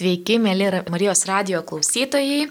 Sveiki, mėly Marijos radio klausytojai.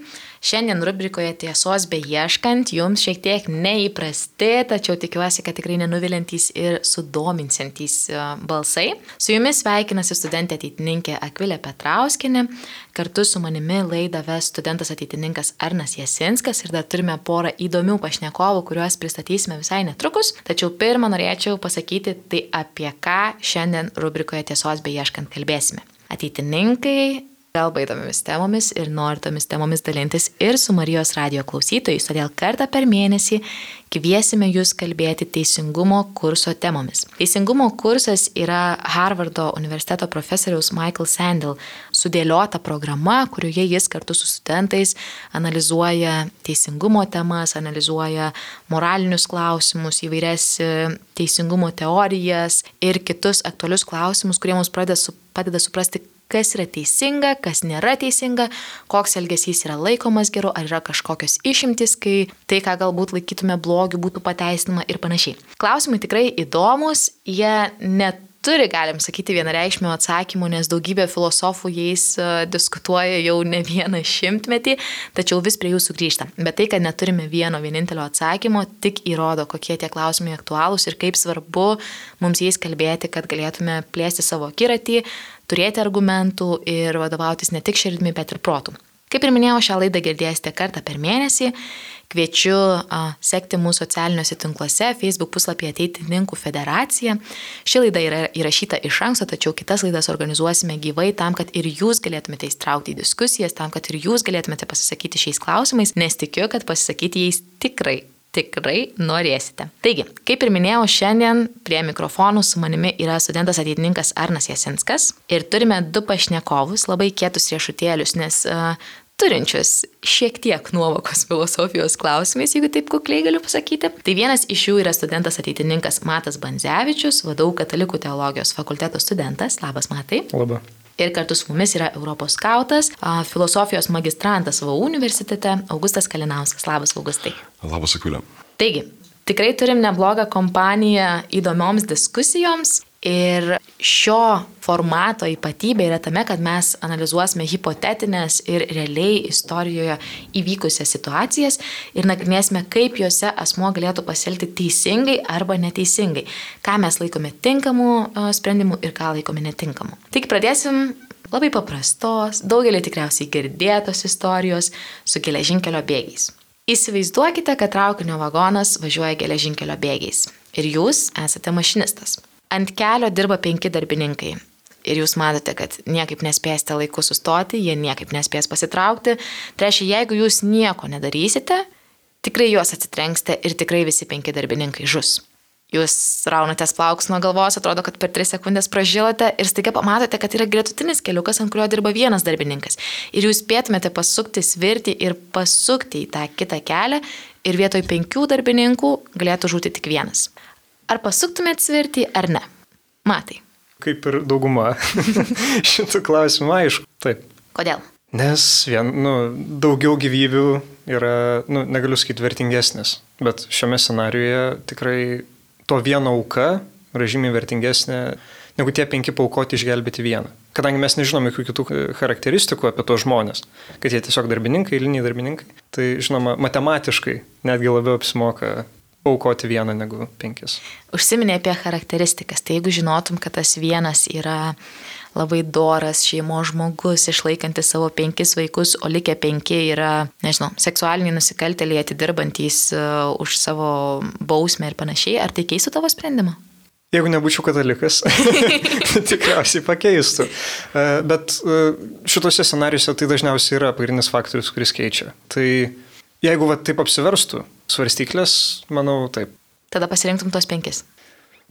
Šiandien rubrikoje Tiesos beieškant jums šiek tiek neįprasti, tačiau tikiuosi, kad tikrai nenuvilintys ir sudominsintys e, balsai. Su jumis sveikinasi studentė ateitininkė Akvilė Petrauskinė. Kartu su manimi laidą ves studentas ateitininkas Arnas Jasinskas ir dar turime porą įdomių pašnekovų, kuriuos pristatysime visai netrukus. Tačiau pirmą norėčiau pasakyti, tai apie ką šiandien rubrikoje Tiesos beieškant kalbėsime. Ateitininkai kalba įdomiamis temomis ir nori tomis temomis dalintis ir su Marijos radio klausytojais, todėl kartą per mėnesį kviesime jūs kalbėti teisingumo kurso temomis. Teisingumo kursas yra Harvardo universiteto profesoriaus Michael Sandel sudėliota programa, kurioje jis kartu su studentais analizuoja teisingumo temas, analizuoja moralinius klausimus, įvairias e, teisingumo teorijas ir kitus aktualius klausimus, kurie mums padeda, padeda suprasti, kas yra teisinga, kas nėra teisinga, koks elgesys yra laikomas geru, ar yra kažkokios išimtis, kai tai, ką galbūt laikytume blogiu, būtų pateisinama ir panašiai. Klausimai tikrai įdomus, jie net turi, galim sakyti, vienareikšmio atsakymų, nes daugybė filosofų jais uh, diskutuoja jau ne vieną šimtmetį, tačiau vis prie jų sugrįžta. Bet tai, kad neturime vieno vienintelio atsakymo, tik įrodo, kokie tie klausimai aktualūs ir kaip svarbu mums jais kalbėti, kad galėtume plėsti savo akiratį, turėti argumentų ir vadovautis ne tik širdimi, bet ir protų. Kaip ir minėjau, šią laidą girdėsite kartą per mėnesį. Kviečiu a, sekti mūsų socialiniuose tinkluose, Facebook puslapyje Ateitininkų federacija. Ši laida yra įrašyta iš anksto, tačiau kitas laidas organizuosime gyvai tam, kad ir jūs galėtumėte įstraukti į diskusijas, tam, kad ir jūs galėtumėte pasisakyti šiais klausimais, nes tikiu, kad pasisakyti jais tikrai tikrai norėsite. Taigi, kaip ir minėjau, šiandien prie mikrofonų su manimi yra studentas ateitininkas Arnas Jasinskas ir turime du pašnekovus, labai kietus riešutėlius, nes uh, turinčius šiek tiek nuovokos filosofijos klausimais, jeigu taip kukliai galiu pasakyti. Tai vienas iš jų yra studentas ateitininkas Matas Banzevičius, vadovų katalikų teologijos fakulteto studentas. Labas, Matai. Labas. Ir kartu su mumis yra Europos skautas, filosofijos magistrantas VAU universitete Augustas Kalinauskas. Labas, Augustai. Labas, Akvilė. Taigi, tikrai turim neblogą kompaniją įdomioms diskusijoms Ir šio formato ypatybė yra tame, kad mes analizuosime hipotetinės ir realiai istorijoje įvykusias situacijas ir nagrinėsime, kaip juose asmo galėtų pasielgti teisingai arba neteisingai, ką mes laikome tinkamų sprendimų ir ką laikome netinkamų. Tik pradėsim labai paprastos, daugelį tikriausiai girdėtos istorijos su geležinkelio bėgiais. Įsivaizduokite, kad traukinio vagonas važiuoja geležinkelio bėgiais ir jūs esate mašinistas. Ant kelio dirba penki darbininkai. Ir jūs matote, kad niekaip nespėsite laiku sustoti, jie niekaip nespės pasitraukti. Tai reiškia, jeigu jūs nieko nedarysite, tikrai juos atsitrenksite ir tikrai visi penki darbininkai žus. Jūs raunatės plaukus nuo galvos, atrodo, kad per 3 sekundės pražilote ir staiga pamatote, kad yra gretutinis keliukas, ant kurio dirba vienas darbininkas. Ir jūs spėtumėte pasukti svirti ir pasukti į tą kitą kelią ir vietoj penkių darbininkų galėtų žūti tik vienas. Ar pasuktumėt svirtį ar ne? Matai. Kaip ir dauguma šitų klausimų, aišku, taip. Kodėl? Nes vien, nu, daugiau gyvybių yra, nu, negaliu sakyti, vertingesnės, bet šiame scenariuje tikrai to vieno auka yra žymiai vertingesnė negu tie penki paukoti išgelbėti vieną. Kadangi mes nežinome jokių kitų charakteristikų apie tos žmonės, kad jie tiesiog darbininkai, eiliniai darbininkai, tai žinoma, matematiškai netgi labiau apsimoka aukoti vieną negu penkis. Užsiminė apie charakteristikas. Tai jeigu žinotum, kad tas vienas yra labai doras šeimos žmogus, išlaikantis savo penkis vaikus, o likę penki yra, nežinau, seksualiniai nusikaltėliai atidirbantys uh, už savo bausmę ir panašiai, ar tai keistų tavo sprendimą? Jeigu nebūčiau katalikas, tikriausiai pakeistų. Uh, bet uh, šituose scenarijuose tai dažniausiai yra pagrindinis faktorius, kuris keičia. Tai jeigu va, taip apsiverstų, svarstyklės, manau, taip. Tada pasirinktum tos penkis.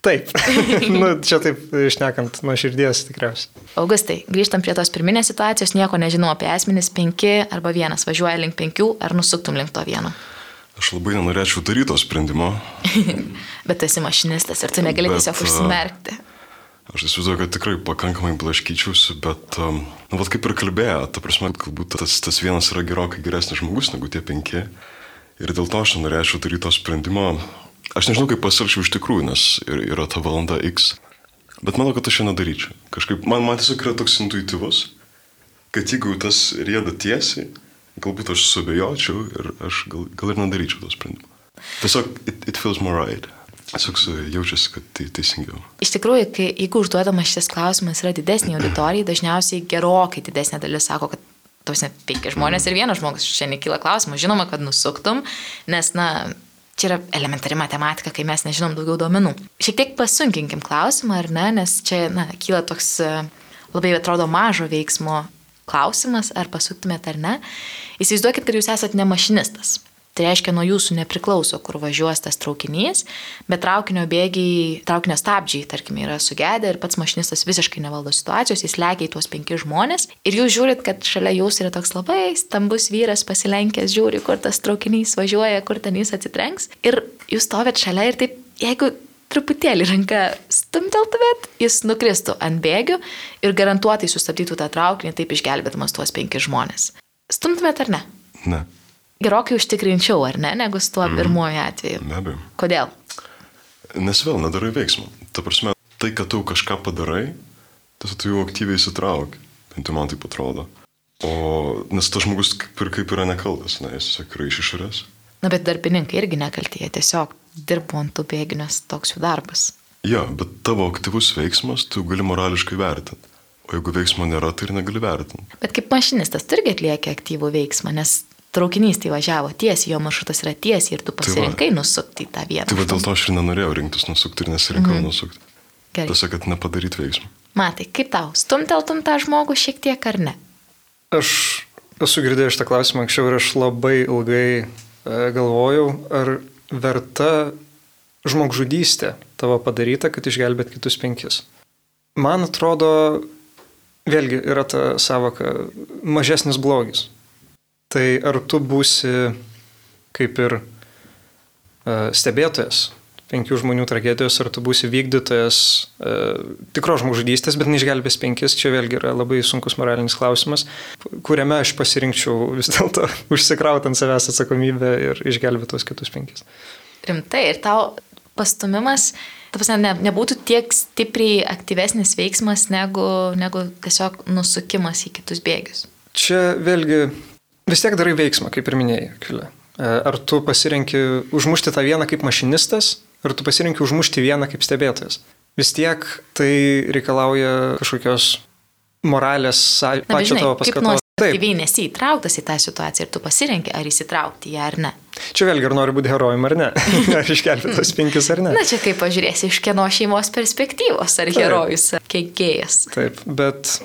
Taip, nu, čia taip išnekant nuo širdies tikriausiai. Augustai, grįžtam prie tos pirminės situacijos, nieko nežinau apie esmenis, penki arba vienas, važiuoja link penkių, ar nusuktum link to vieno? Aš labai nenorėčiau daryti to sprendimo. Bet esi mašinistas ir tu negali Bet, tiesiog užsimerkti. Aš įsivaizduoju, kad tikrai pakankamai blaškyčiausi, bet, um, nu, vad kaip ir kalbėjo, ta prasme, galbūt tas, tas vienas yra gerokai geresnis žmogus negu tie penki. Ir dėl to aš norėčiau daryti to sprendimo. Aš nežinau, kaip pasielgčiau iš tikrųjų, nes yra ta valanda X. Bet manau, kad aš šiandien daryčiau. Kažkaip man, man tiesiog yra toks intuityvus. kad jeigu tas rieda tiesiai, galbūt aš subejočiau ir aš gal, gal ir nedaryčiau to sprendimo. Tiesiog it, it feels more right. Tiesiog jaučiasi, kad tai teisingiau. Iš tikrųjų, kai, jeigu užduodamas šis klausimas yra didesnė auditorijai, dažniausiai gerokai didesnė dalis sako, kad tos ne penki žmonės ir vienas žmogus šiandien kyla klausimas. Žinoma, kad nusuktum, nes, na, čia yra elementari matematika, kai mes nežinom daugiau duomenų. Šiek tiek pasunkinkim klausimą, ar ne, nes čia, na, kyla toks labai atrodo mažo veiksmo klausimas, ar pasuktumėt ar ne. Įsivaizduokit, kad jūs esate ne mašinistas. Tai reiškia, nuo jūsų nepriklauso, kur važiuos tas traukinys, bet traukinio bėgiai, traukinio stabdžiai, tarkim, yra sugedę ir pats mašinistas visiškai nevaldo situacijos, jis legia į tuos penkis žmonės ir jūs žiūrit, kad šalia jūsų yra toks labai stambus vyras pasilenkęs, žiūri, kur tas traukinys važiuoja, kur ten jis atsitrenks ir jūs stovėt šalia ir taip, jeigu truputėlį ranka stumteltumėt, jis nukristų ant bėgių ir garantuotai sustabdytų tą traukinį, taip išgelbėdamas tuos penkis žmonės. Stumtumėt ar ne? Ne gerokai užtikrinčiau, ar ne, negu su tuo mm. pirmoju atveju. Be abejo. Kodėl? Nes vėl nedarai veiksmo. Ta prasme, tai, kad tu kažką padarai, tas tu jau aktyviai įsitrauki. Bent jau man taip atrodo. O nes tas žmogus kaip ir, kaip yra nekaltas, ne, jis tiesiog yra iš išorės. Na, bet darbininkai irgi nekalti, jie tiesiog dirbo ant tų bėgių, nes toks jų darbas. Ja, bet tavo aktyvus veiksmas tu gali morališkai vertinti. O jeigu veiksmo nėra, tai ir negali vertinti. Bet kaip mašinistas tu irgi atlieki aktyvų veiksmą, nes traukinys tai važiavo tiesiai, jo maršrutas yra tiesiai ir tu pasirinkai tai va, nusukti į tą vietą. Tai va dėl to aš ir nenorėjau rinktis nusukti ir nesirinkau mm. nusukti. Gerai. Tiesiog, kad nepadaryti veiksmą. Matai, kaip tau, stumteltum tą žmogų šiek tiek ar ne? Aš esu girdėjęs šitą klausimą anksčiau ir aš labai ilgai e, galvojau, ar verta žmogžudystė tavo padaryta, kad išgelbėt kitus penkis. Man atrodo, vėlgi yra ta savoka mažesnis blogis. Tai ar tu būsi kaip ir uh, stebėtojas penkių žmonių tragedijos, ar tu būsi vykdytojas uh, tikros žmogžudystės, bet neišgelbės penkis, čia vėlgi yra labai sunkus moralinis klausimas, kuriame aš pasirinkčiau vis dėlto užsikrauti ant savęs atsakomybę ir išgelbėti tos kitus penkis. Rimtai, ir tau pastumimas, ta prasme, ne, nebūtų tiek stipriai aktyvesnis veiksmas negu, negu tiesiog nusukimas į kitus bėgius. Čia vėlgi vis tiek darai veiksmą, kaip ir minėjai, Kvilė. E, ar tu pasirenki užmušti tą vieną kaip mašinistas, ar tu pasirenki užmušti vieną kaip stebėtojas. Vis tiek tai reikalauja kažkokios moralės, pačio tavo paskatos. Aktyviai nesi įtrauktas į tą situaciją ir tu pasirenki, ar įsitraukti ją ar ne. Čia vėlgi ar nori būti herojum ar ne. ar iškelti tos penkis ar ne. Na čia kaip pažiūrėsi iš kieno šeimos perspektyvos, ar Taip. herojus, ar keikėjas. Taip, bet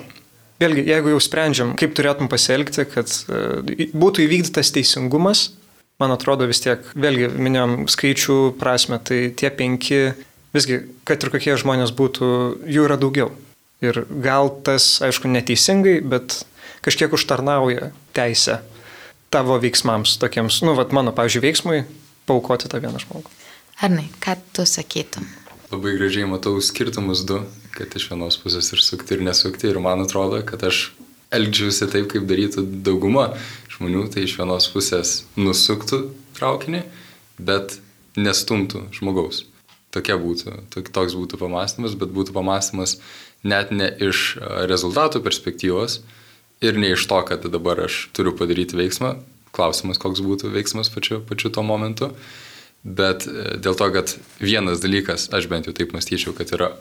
Vėlgi, jeigu jau sprendžiam, kaip turėtum pasielgti, kad e, būtų įvykdytas teisingumas, man atrodo vis tiek, vėlgi minėjom skaičių prasme, tai tie penki, visgi, kad ir kokie žmonės būtų, jų yra daugiau. Ir gal tas, aišku, neteisingai, bet kažkiek užtarnauja teisę tavo veiksmams, tokiems, nu, vad mano, pavyzdžiui, veiksmui, paukoti tą vieną žmogų. Arnai, ką tu sakytum? Labai gražiai matau skirtumus du kad iš vienos pusės ir sukti, ir nesukti. Ir man atrodo, kad aš elgčiausi taip, kaip darytų dauguma žmonių, tai iš vienos pusės nusuktų traukinį, bet nestumtų žmogaus. Tokia būtų, toks būtų pamastymas, bet būtų pamastymas net ne iš rezultatų perspektyvos ir ne iš to, kad dabar aš turiu padaryti veiksmą, klausimas, koks būtų veiksmas pačiu, pačiu tuo momentu, bet e, dėl to, kad vienas dalykas, aš bent jau taip mąstyčiau, kad yra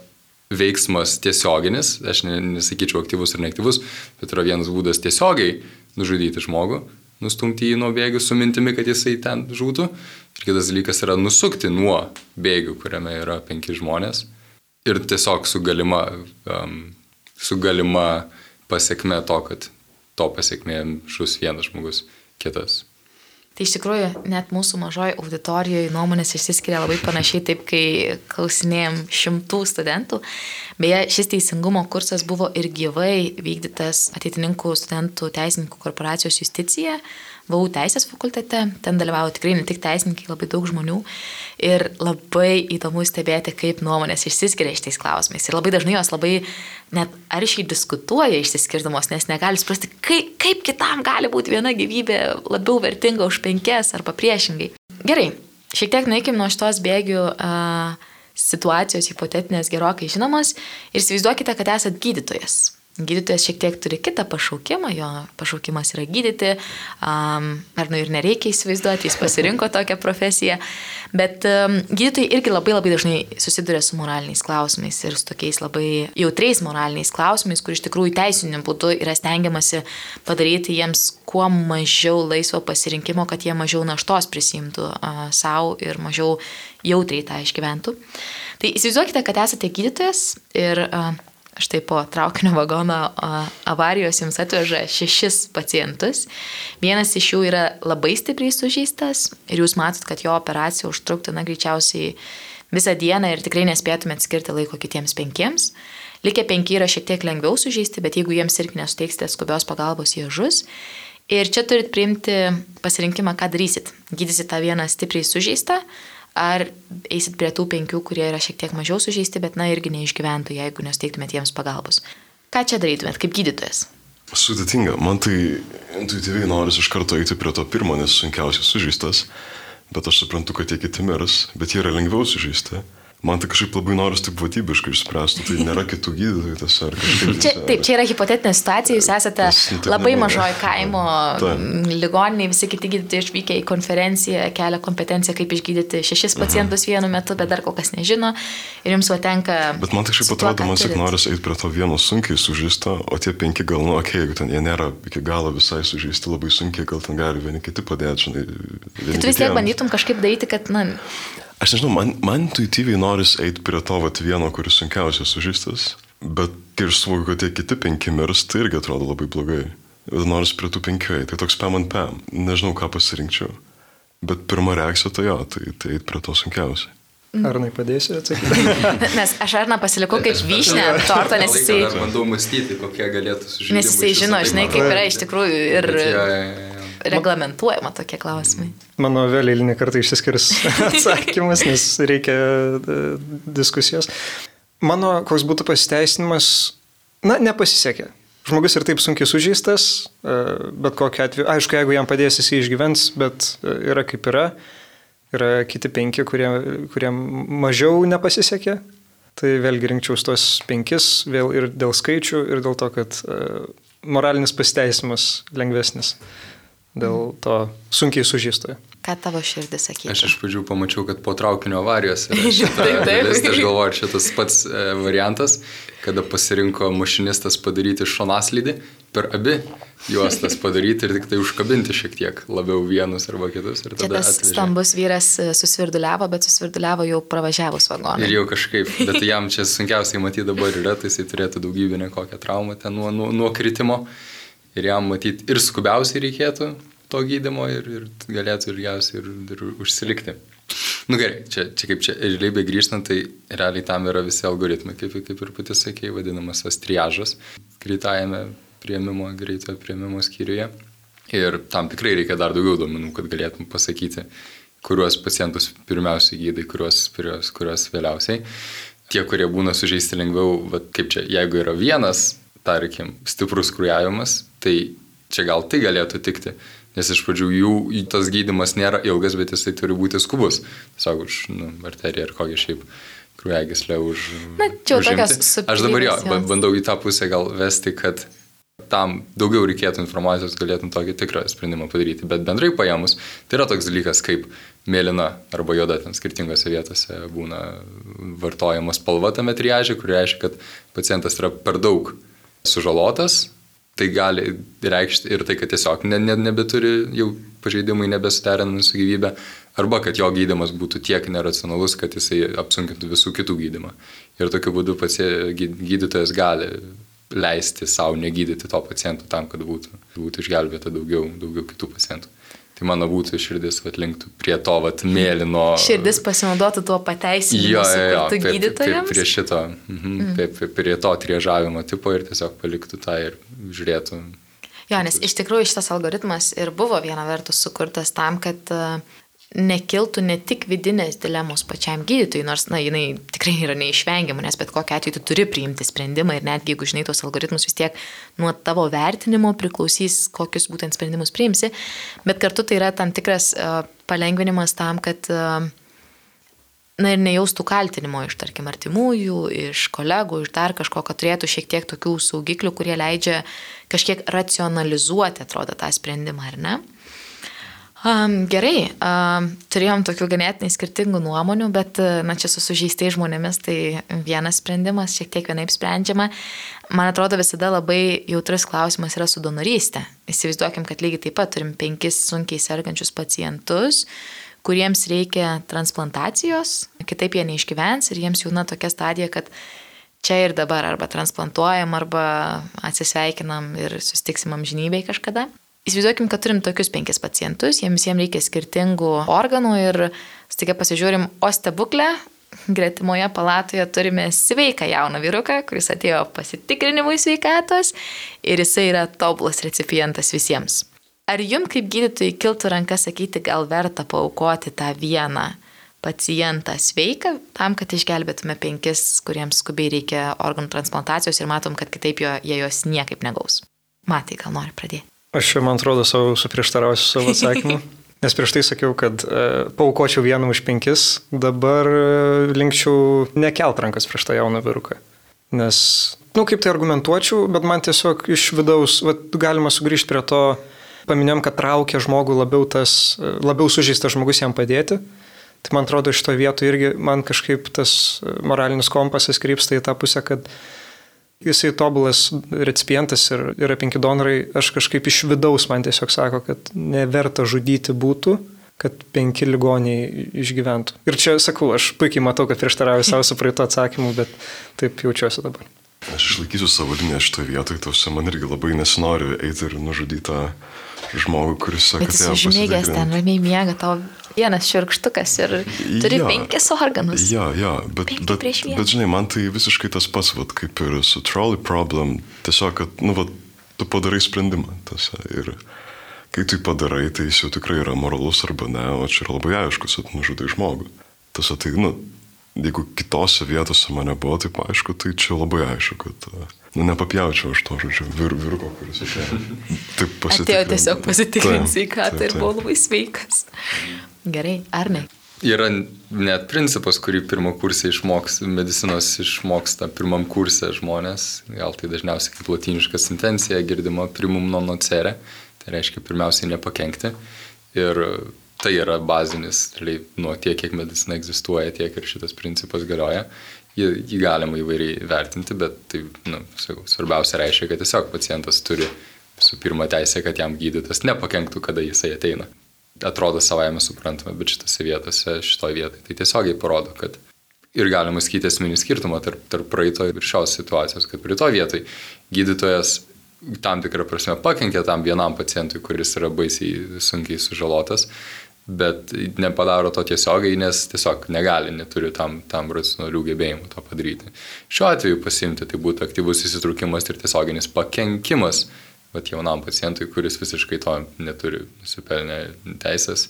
veiksmas tiesioginis, aš nesakyčiau aktyvus ir neaktyvus, bet yra vienas būdas tiesiogiai nužudyti žmogų, nustumti jį nuo bėgių su mintimi, kad jisai ten žūtų. Ir kitas dalykas yra nusukti nuo bėgių, kuriame yra penki žmonės. Ir tiesiog su galima, um, su galima pasiekme to, kad to pasiekmė žus vienas žmogus, kitas. Tai iš tikrųjų net mūsų mažoji auditorijoje nuomonės išsiskiria labai panašiai taip, kai klausinėjom šimtų studentų. Beje, šis teisingumo kursas buvo ir gyvai vykdytas ateitininkų studentų teisininkų korporacijos justicija. VAU teisės fakultete, ten dalyvavo tikrai ne tik teisininkai, labai daug žmonių ir labai įdomu stebėti, kaip nuomonės išsiskiria šitais klausimais. Ir labai dažnai jos labai net aršiai diskutuoja išsiskirdamos, nes negali suprasti, kaip, kaip kitam gali būti viena gyvybė labiau vertinga už penkias arba priešingai. Gerai, šiek tiek nueikim nuo šitos bėgių. Uh, situacijos hipotetinės gerokai žinomos ir įsivaizduokite, kad esat gydytojas gydytojas šiek tiek turi kitą pašaukimą, jo pašaukimas yra gydyti, um, ar nu ir nereikia įsivaizduoti, jis pasirinko tokią profesiją, bet um, gydytojai irgi labai labai dažnai susiduria su moraliniais klausimais ir su tokiais labai jautriais moraliniais klausimais, kur iš tikrųjų teisiniu būdu yra stengiamasi padaryti jiems kuo mažiau laisvo pasirinkimo, kad jie mažiau naštos prisimtų uh, savo ir mažiau jautriai tą išgyventų. Tai įsivaizduokite, kad esate gydytojas ir uh, Štai po traukinio vagono avarijos jums atveža šešis pacientus. Vienas iš jų yra labai stipriai sužeistas ir jūs matot, kad jo operacija užtruktų, na, greičiausiai visą dieną ir tikrai nespėtumėt skirti laiko kitiems penkiems. Likę penki yra šiek tiek lengviau sužeisti, bet jeigu jiems irgi nesuteiksite skubios pagalbos, jie žus. Ir čia turit priimti pasirinkimą, ką darysit. Gydysit tą vieną stipriai sužeistą, ar eisit prie tų penkių, kurie yra šiek tiek mažiau sužeisti, bet na irgi neišgyventų, jeigu nesteiktumėt jiems pagalbos. Ką čia darytumėt kaip gydytojas? Sudėtinga, man tai intuityviai noris iš karto eiti prie to pirmo, nes sunkiausias sužeistas, bet aš suprantu, kad tie kiti mirs, bet jie yra lengviau sužeisti man tai kažkaip labai noris taip vatybiškai išspręsti, tai nėra kitų gydytojų ar kažkaip. Čia, taip, čia yra hipotetinė situacija, jūs esate labai mažoji kaimo ligoniniai, visi kiti gydytojai išvykę į konferenciją, kelia kompetenciją, kaip išgydyti šešis pacientus vienu metu, bet dar kol kas nežino ir jums patenka. Bet man tai kažkaip atrodo, man tik noris eiti prie to vieno sunkiai sužeisto, o tie penki gal, nu, okei, okay, jeigu ten jie nėra iki galo visai sužeisti labai sunkiai, gal ten gali vieni kiti padėti, žinai. Tai tu vis tiek bandytum kažkaip daryti, kad, na, Aš nežinau, man, man intuityviai noris eiti prie to vat, vieno, kuris sunkiausias sužeistas, bet kai ir suvokiu, kad tie kiti penki mirs, tai irgi atrodo labai blogai. Ir nors prie tų penkių eiti, tai toks pam ant pam. Nežinau, ką pasirinkčiau. Bet pirma reakcija tai jo, tai, tai eiti prie to sunkiausiai. Arnai padėsiu atsakyti? Nes aš Arną pasilikau kaip vyšnę ant torto, nes jisai... Aš bandau mąstyti, kokie galėtų sužinoti. Nes jisai žino, žinai, kaip yra iš tikrųjų ir... Bet, ja, ja, ja reglamentuojama tokie klausimai? Mano vėl eilinį kartą išsiskirs atsakymas, nes reikia e, diskusijos. Mano koks būtų pasiteisinimas, na, nepasisekė. Žmogus ir taip sunkiai sužeistas, e, bet kokiu atveju, aišku, jeigu jam padės, jis išgyvens, bet e, yra kaip yra. Yra kiti penki, kurie, kurie mažiau nepasisekė. Tai vėlgi rinkčiau tuos penkis, vėl ir dėl skaičių, ir dėl to, kad moralinis pasiteisimas lengvesnis dėl to sunkiai sužįstojo. Ką tavo širdis sakė? Aš iš pradžių pamačiau, kad po traukinio avarijos yra šita dalis, tai aš galvoju, ar šitas pats e, variantas, kada pasirinko mašinistas padaryti šonaslydį, per abi juostas padaryti ir tik tai užkabinti šiek tiek labiau vienus arba kitus. Čia tas atvežė. stambus vyras e, susvirduliavo, bet susvirduliavo jau pravažiavus vagoną. Ir jau kažkaip, bet jam čia sunkiausiai matyti dabar yra, tai jisai turėtų daugybinę kokią traumą ten nuo, nuo, nuo kritimo ir jam matyti ir skubiausiai reikėtų to gydimo ir, ir galėtų ilgiausiai ir, ir užsilikti. Na nu, gerai, čia, čia kaip čia realybė grįžtant, tai realiai tam yra visi algoritmai, kaip, kaip ir pati sakėjai, vadinamas tas triažas greitajame prieimimo, greitojo prieimimo skyriuje. Ir tam tikrai reikia dar daugiau duomenų, kad galėtum pasakyti, kuriuos pacientus pirmiausiai gydai, kuriuos, kuriuos, kuriuos vėliausiai. Tie, kurie būna sužeisti lengviau, bet kaip čia, jeigu yra vienas tarkim, stiprus krujavimas, tai čia gal tai galėtų tikti. Nes iš pradžių jų tas gydimas nėra ilgas, bet jisai turi būti skubus. Tiesiog už nu, arteriją ar kokią šiaip krūjagislę už... Na, čia jau tokios subtilybės. Aš dabar jo, jos. bandau į tą pusę gal vesti, kad tam daugiau reikėtų informacijos, galėtum tokį tikrą sprendimą padaryti. Bet bendrai paėmus, tai yra toks dalykas kaip mėlyna arba juoda, ten skirtingose vietose būna vartojama spalva tame triažė, kur reiškia, kad pacientas yra per daug sužalotas, tai gali reikšti ir tai, kad tiesiog ne, ne, nebeturi jau pažeidimai nebesuderinami su gyvybė, arba kad jo gydimas būtų tiek neracionalus, kad jisai apsunkintų visų kitų gydimą. Ir tokiu būdu pats gydytojas gali leisti savo negydyti to paciento tam, kad būtų, būtų išgelbėta daugiau, daugiau kitų pacientų. Tai mano būtų širdis atlinktų prie to vat, mėlyno. Širdis pasinaudotų tuo pateisinimu, jo, jo, jo, prie, gydytojams. Prie, prie šito, mhm, mm. prie, prie to triežavimo tipo ir tiesiog paliktų tą ir žiūrėtų. Jo, nes iš tikrųjų šitas algoritmas ir buvo viena vertus sukurtas tam, kad nekiltų ne tik vidinės dilemos pačiam gydytojui, nors, na, jinai tikrai yra neišvengiama, nes bet kokia atveju tu turi priimti sprendimą ir netgi jeigu žinai tos algoritmus vis tiek nuo tavo vertinimo priklausys, kokius būtent sprendimus priimsi, bet kartu tai yra tam tikras uh, palengvinimas tam, kad uh, na ir nejaustų kaltinimo iš, tarkim, artimųjų, iš kolegų, iš dar kažko, kad turėtų šiek tiek tokių saugiklių, kurie leidžia kažkiek racionalizuoti, atrodo, tą sprendimą, ar ne? Um, gerai, um, turėjom tokių ganėtinai skirtingų nuomonių, bet, na, čia su sužeistais žmonėmis tai vienas sprendimas, šiek tiek vienaip sprendžiama. Man atrodo, visada labai jautrus klausimas yra su donorystė. Įsivaizduokim, kad lygiai taip pat turim penkis sunkiai sergančius pacientus, kuriems reikia transplantacijos, kitaip jie neišgyvens ir jiems jauna tokia stadija, kad čia ir dabar arba transplantuojam, arba atsisveikinam ir sustiksim amžinybėj kažkada. Įsivaizduokim, kad turim tokius penkis pacientus, jiems visiems reikia skirtingų organų ir staiga pasižiūrim, o stebuklę, gretimoje palatoje turime sveiką jauną vyruką, kuris atėjo pasitikrinimui sveikatos ir jisai yra tobulas recipientas visiems. Ar jums kaip gydytojai kiltų ranka sakyti, gal verta paukoti tą vieną pacientą sveiką tam, kad išgelbėtume penkis, kuriems skubiai reikia organų transplantacijos ir matom, kad kitaip jo, jie jos niekaip negaus? Matai, gal nori pradėti? Aš čia, man atrodo, savo suprieštarausiu savo atsakymu. Nes prieš tai sakiau, kad e, paukočiau vieną už penkis, dabar e, linkčiau nekelt rankas prieš tą jauną vyruką. Nes, na, nu, kaip tai argumentuočiau, bet man tiesiog iš vidaus, va, galima sugrįžti prie to, paminėjom, kad traukia žmogų labiau tas, e, labiau sužeistas žmogus jam padėti. Tai man atrodo, iš to vietų irgi man kažkaip tas moralinis kompasas krypsta į tą pusę, kad jisai tobulas recipientas ir yra penki donorai, aš kažkaip iš vidaus man tiesiog sako, kad neverta žudyti būtų, kad penki ligoniai išgyventų. Ir čia sakau, aš puikiai matau, kad prieštarauju savo supraito atsakymu, bet taip jaučiuosi dabar. Aš išlaikysiu savo liniją šitoje vietoje, tausia man irgi labai nesinori eiti ir nužudyti tą žmogų, kuris sako, kad jis užmėgęs ten ramiai miega, tau vienas širkštukas ir turi ja, penkis organus. Ja, ja, bet, bet, bet žinai, man tai visiškai tas pats, vat, kaip ir su trolley problem, tiesiog, kad, nu, vat, tu padarai sprendimą. Tasa, ir kai tu padarai, tai jis jau tikrai yra moralus arba ne, o čia yra labai aiškus, kad nužudai žmogų. Tiesa, tai, nu, jeigu kitose vietose mane buvo, tai aišku, tai čia labai aišku, kad, nu, nepapjaučiau aš to žodžio vir, virgo, kuris išėjo. Taip pasitikrinti. Atėjo tiesiog pasitikrinti sveikatą ir buvo labai sveikas. Gerai, ar ne? Yra net principas, kurį pirmo kursė išmoks, medicinos išmoksta pirmam kursė žmonės, gal tai dažniausiai kaip latiniška sentencija girdima primum non nocere, tai reiškia pirmiausiai nepakenkti. Ir tai yra bazinis, realiai, nuo tiek, kiek medicina egzistuoja, tiek ir šitas principas galioja. Jį, jį galima įvairiai vertinti, bet tai, nu, svarbiausia reiškia, kad tiesiog pacientas turi visų pirma teisę, kad jam gydytas nepakenktų, kada jisai ateina. Atrodo savaime suprantama, bet šitose vietose, šitoje vietoje tai tiesiogiai parodo, kad ir galima sakyti esminį skirtumą tarp, tarp praeito ir šios situacijos, kad praeito vietoj gydytojas tam tikrą prasme pakenkė tam vienam pacientui, kuris yra baisiai sunkiai sužalotas, bet nepadaro to tiesiogiai, nes tiesiog negali, neturi tam, tam racionalių gebėjimų to padaryti. Šiuo atveju pasimti tai būtų aktyvus įsitraukimas ir tiesioginis pakenkimas vat, jaunam pacientui, kuris visiškai to neturi nusipelnę teisės.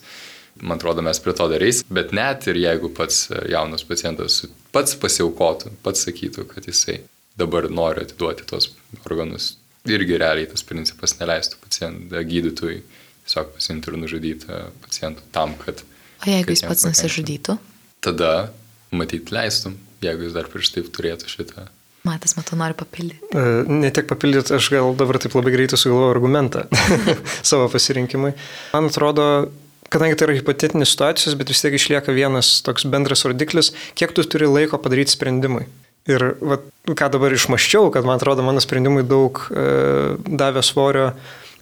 Man atrodo, mes prie to darys, bet net ir jeigu pats jaunas pacientas pats pasiaukotų, pats sakytų, kad jisai dabar nori atiduoti tos organus, irgi realiai tas principas neleistų pacientui, gydytojui tiesiog pasimti ir nužudyti pacientą tam, kad... O jeigu jis pats nusižudytų? Tada, matyt, leistum, jeigu jis dar prieš taip turėtų šitą. Matas, matau, nori papildyti. E, ne tiek papildyti, aš gal dabar taip labai greitai sugalvoju argumentą savo pasirinkimui. Man atrodo, kadangi tai yra hipotetinės situacijos, bet vis tiek išlieka vienas toks bendras rodiklis, kiek tu turi laiko padaryti sprendimui. Ir va, ką dabar išmaščiau, kad man atrodo, mano sprendimui daug e, davė svorio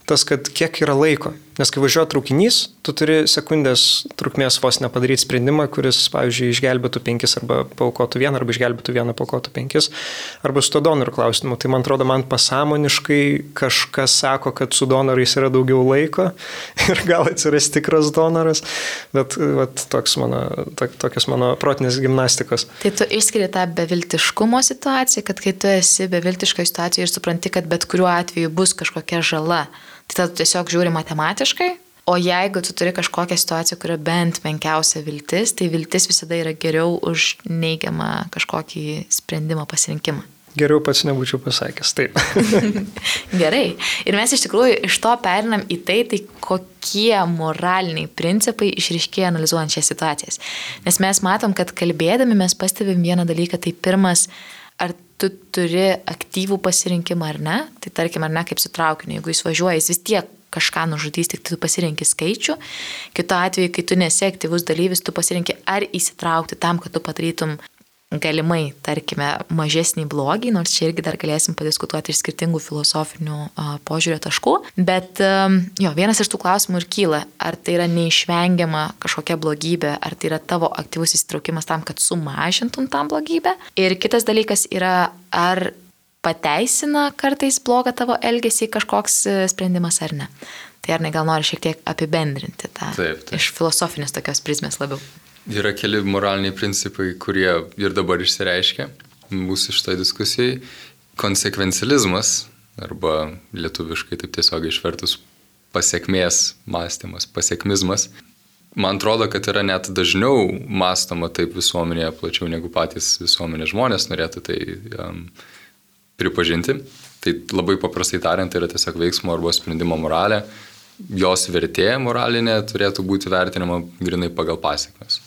tas, kad kiek yra laiko. Nes kai važiuoja traukinys, tu turi sekundės trukmės vos nepadaryti sprendimą, kuris, pavyzdžiui, išgelbėtų penkis arba paukotų vieną, arba išgelbėtų vieną, paukotų penkis, arba su to donorų klausimu. Tai man atrodo, man pasąmoniškai kažkas sako, kad su donorais yra daugiau laiko ir gal atsiras tikras donoras, bet vat, toks mano, to, tokios mano protinės gimnastikos. Tai tu išskiri tą beviltiškumo situaciją, kad kai tu esi beviltiškoje situacijoje ir supranti, kad bet kuriuo atveju bus kažkokia žala, tai tada tiesiog žiūri matematiškai, o jeigu tu turi kažkokią situaciją, kurio bent menkiausia viltis, tai viltis visada yra geriau už neigiamą kažkokį sprendimą pasirinkimą. Geriau pats nebūčiau pasakęs, taip. Gerai. Ir mes iš tikrųjų iš to perinam į tai, tai kokie moraliniai principai išriškėja analizuojant šias situacijas. Nes mes matom, kad kalbėdami mes pastebim vieną dalyką, tai pirmas, ar tu turi aktyvų pasirinkimą ar ne, tai tarkim, ar ne kaip su traukiniu, jeigu jis važiuoja, jis vis tiek kažką nužudys, tik tu pasirinki skaičių. Kitu atveju, kai tu nesi aktyvus dalyvis, tu pasirinki ar įsitraukti tam, kad tu padarytum galimai, tarkime, mažesnį blogį, nors čia irgi dar galėsim padiskutuoti iš skirtingų filosofinių požiūrio taškų. Bet jo, vienas iš tų klausimų ir kyla, ar tai yra neišvengiama kažkokia blogybė, ar tai yra tavo aktyvus įsitraukimas tam, kad sumažintum tą blogybę. Ir kitas dalykas yra, ar pateisina kartais blogą tavo elgesį kažkoks sprendimas ar ne. Tai ar ne gal nori šiek tiek apibendrinti tą taip, taip. iš filosofinės tokios prizmės labiau. Yra keli moraliniai principai, kurie ir dabar išsireiškia mūsų šitoj diskusijai. Konsekvencializmas, arba lietuviškai taip tiesiog išvertus pasiekmės mąstymas, pasiekmizmas. Man atrodo, kad yra net dažniau mąstoma taip visuomenėje plačiau negu patys visuomenės žmonės norėtų tai um, pripažinti. Tai labai paprastai tariant, tai yra tiesiog veiksmo arba sprendimo moralė. Jos vertė moralinė turėtų būti vertinama grinai pagal pasiekmes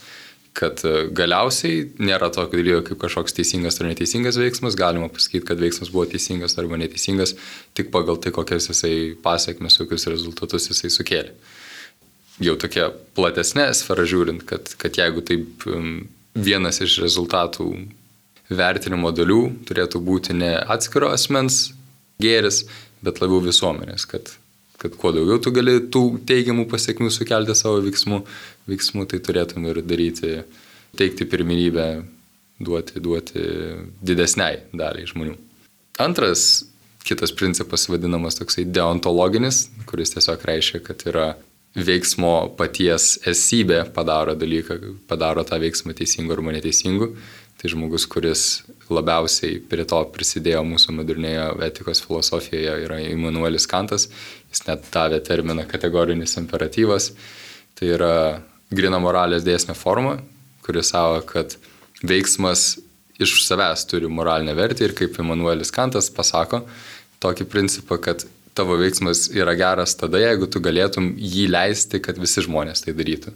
kad e, galiausiai nėra tokio dalyko kaip kažkoks teisingas ar neteisingas veiksmas, galima pasakyti, kad veiksmas buvo teisingas arba neteisingas tik pagal tai, kokias jisai pasiekmes, kokius rezultatus jisai sukėlė. Jau tokia platesnė sfera žiūrint, kad, kad jeigu taip vienas iš rezultatų vertinimo dalių turėtų būti ne atskiro asmens gėris, bet labiau visuomenės, kad kad kuo daugiau tu gali tų teigiamų pasiekmių sukelti savo veiksmų, veiksmų tai turėtum ir daryti, teikti pirminybę, duoti, duoti didesniai daliai žmonių. Antras, kitas principas vadinamas toksai deontologinis, kuris tiesiog reiškia, kad yra veiksmo paties esybė padaro dalyką, padaro tą veiksmą teisingu arba neteisingu. Tai žmogus, kuris labiausiai prie to prisidėjo mūsų modernėje etikos filosofijoje, yra Immanuelis Kantas. Jis net davė terminą kategorinis imperatyvas. Tai yra grina moralės dėsnio forma, kuris savo, kad veiksmas iš savęs turi moralinę vertę ir kaip Immanuelis Kantas pasako tokį principą, kad tavo veiksmas yra geras tada, jeigu tu galėtum jį leisti, kad visi žmonės tai darytų.